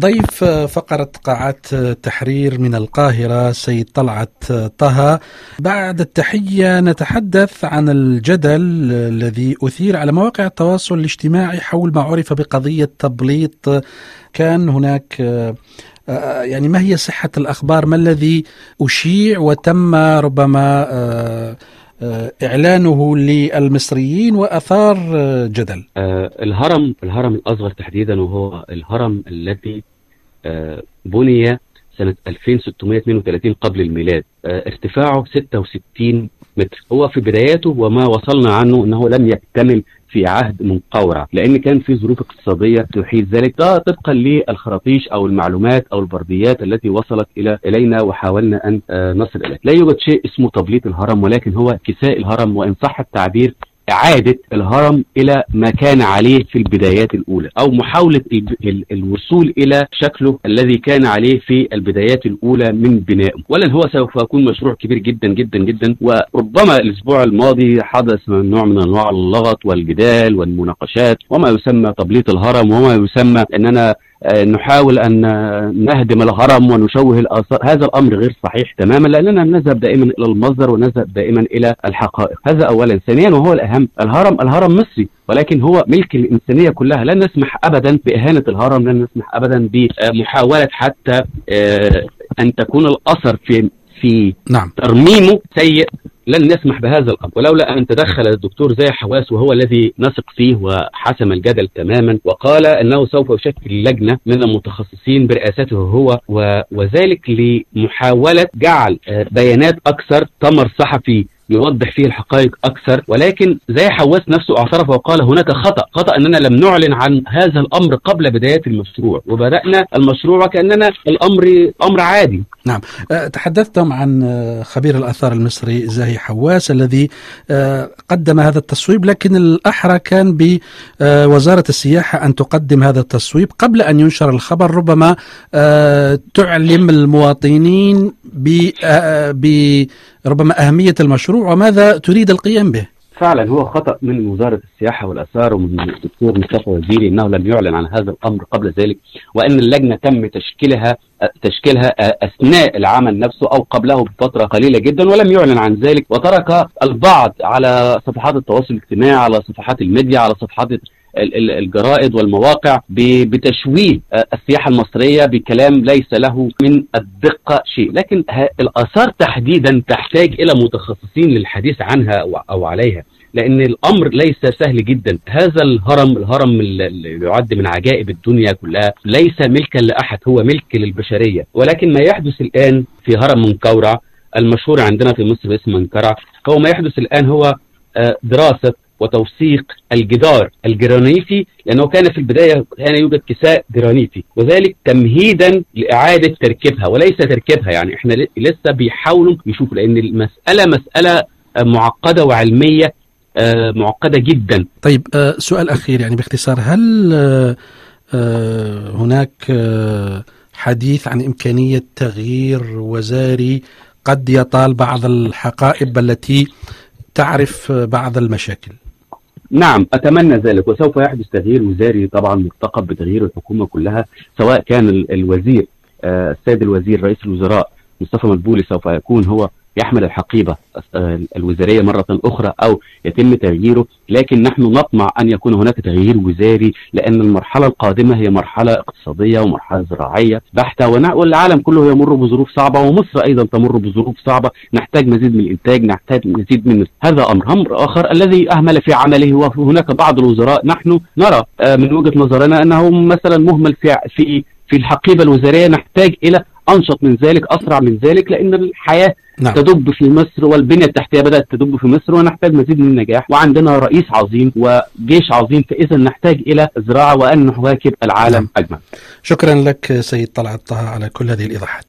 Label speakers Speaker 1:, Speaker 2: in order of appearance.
Speaker 1: ضيف فقرة قاعات التحرير من القاهرة سيد طلعت طه. بعد التحية نتحدث عن الجدل الذي أثير على مواقع التواصل الاجتماعي حول ما عرف بقضية تبليط. كان هناك يعني ما هي صحة الأخبار؟ ما الذي أشيع؟ وتم ربما إعلانه للمصريين وأثار جدل.
Speaker 2: آه الهرم الهرم الأصغر تحديدا وهو الهرم الذي آه بني سنة 2632 قبل الميلاد. آه ارتفاعه 66 متر. هو في بداياته وما وصلنا عنه أنه لم يكتمل في عهد منقورة لأن كان في ظروف اقتصادية تحيط ذلك. ده طبقا للخراطيش أو المعلومات أو البرديات التي وصلت إلى إلينا وحاولنا أن نصل اليه لا يوجد شيء اسمه تبليط الهرم ولكن هو كساء الهرم وإن صح التعبير إعادة الهرم إلى ما كان عليه في البدايات الأولى أو محاولة الوصول إلى شكله الذي كان عليه في البدايات الأولى من بنائه. ولن هو سوف يكون مشروع كبير جدا جدا جدا. وربما الأسبوع الماضي حدث نوع من أنواع اللغط والجدال والمناقشات وما يسمى تبليط الهرم وما يسمى أننا نحاول أن نهدم الهرم ونشوه الآثار. هذا الأمر غير صحيح تماما لأننا نذهب دائما إلى المصدر ونذهب دائما إلى الحقائق. هذا اولا. ثانيا وهو الأهم الهرم الهرم مصري ولكن هو ملك الإنسانية كلها. لن نسمح ابدا بإهانة الهرم لن نسمح ابدا بمحاولة حتى أن تكون الأثر في في
Speaker 1: نعم.
Speaker 2: ترميمه سيء. لن نسمح بهذا الأمر. ولولا أن تدخل الدكتور زي حواس وهو الذي نثق فيه وحسم الجدل تماما وقال إنه سوف يشكل لجنة من المتخصصين برئاسته هو وذلك لمحاولة جعل بيانات أكثر تمر صحفي يوضح فيه الحقائق أكثر ولكن زي حواس نفسه اعترف وقال هناك خطأ خطأ أننا لم نعلن عن هذا الأمر قبل بداية المشروع وبدأنا المشروع وكاننا الأمر أمر عادي.
Speaker 1: نعم. تحدثتم عن خبير الآثار المصري زاهي حواس الذي قدم هذا التصويب لكن الأحرى كان بوزاره السياحة أن تقدم هذا التصويب قبل أن ينشر الخبر ربما تعلم المواطنين ب ربما أهمية المشروع وماذا تريد القيام به؟
Speaker 2: فعلا هو خطأ من وزارة السياحة والآثار ومن الدكتور مصطفى وزيري إنه لم يعلن عن هذا الأمر قبل ذلك وإن اللجنة تم تشكيلها تشكيلها أثناء العمل نفسه أو قبله بفترة قليلة جدا ولم يعلن عن ذلك وترك البعض على صفحات التواصل الاجتماعي على صفحات الميديا على صفحات الجرائد والمواقع بتشويه السياحة المصرية بكلام ليس له من الدقة شيء. لكن الآثار تحديدا تحتاج إلى متخصصين للحديث عنها أو عليها لأن الأمر ليس سهل جدا. هذا الهرم الهرم اللي يعد من عجائب الدنيا كلها ليس ملكا لأحد هو ملك للبشرية. ولكن ما يحدث الآن في هرم منكورع المشهور عندنا في مصر باسم منكرع هو ما يحدث الآن هو دراسة وتوثيق الجدار الجرانيتي لأنه كان في البداية كان يوجد كساء جرانيتي وذلك تمهيدا لإعادة تركيبها وليس تركيبها يعني إحنا لسه بيحاولوا يشوفوا لأن المسألة مسألة معقدة وعلمية معقدة جدا.
Speaker 1: طيب سؤال أخير يعني باختصار هل هناك حديث عن إمكانية تغيير وزاري قد يطال بعض الحقائب التي تعرف بعض المشاكل؟
Speaker 2: نعم أتمنى ذلك وسوف يحدث تغيير وزاري طبعا مرتقب بتغيير الحكومة كلها سواء كان الوزير آه السيد الوزير رئيس الوزراء مصطفى مدبولي سوف يكون هو يحمل الحقيبة آه الوزارية مرة أخرى أو يتم تغييره لكن نحن نطمع أن يكون هناك تغيير وزاري لأن المرحلة القادمة هي مرحلة اقتصادية ومرحلة زراعية بحتة والعالم كله يمر بظروف صعبة ومصر أيضا تمر بظروف صعبة. نحتاج مزيد من الانتاج نحتاج مزيد من هذا أمر. أمر آخر الذي أهمل في عمله وهناك بعض الوزراء. نحن نرى آه من وجهة نظرنا أنه مثلا مهمل في في الحقيبة الوزارية. نحتاج إلى أنشط من ذلك أسرع من ذلك لأن الحياة نعم. تدب في مصر والبنية التحتية بدأت تدب في مصر ونحتاج مزيد من النجاح وعندنا رئيس عظيم وجيش عظيم فإذا نحتاج إلى زراعة وأن نواكب العالم نعم. اجمع.
Speaker 1: شكرا لك سيد طلعت طه على كل هذه الإيضاحات.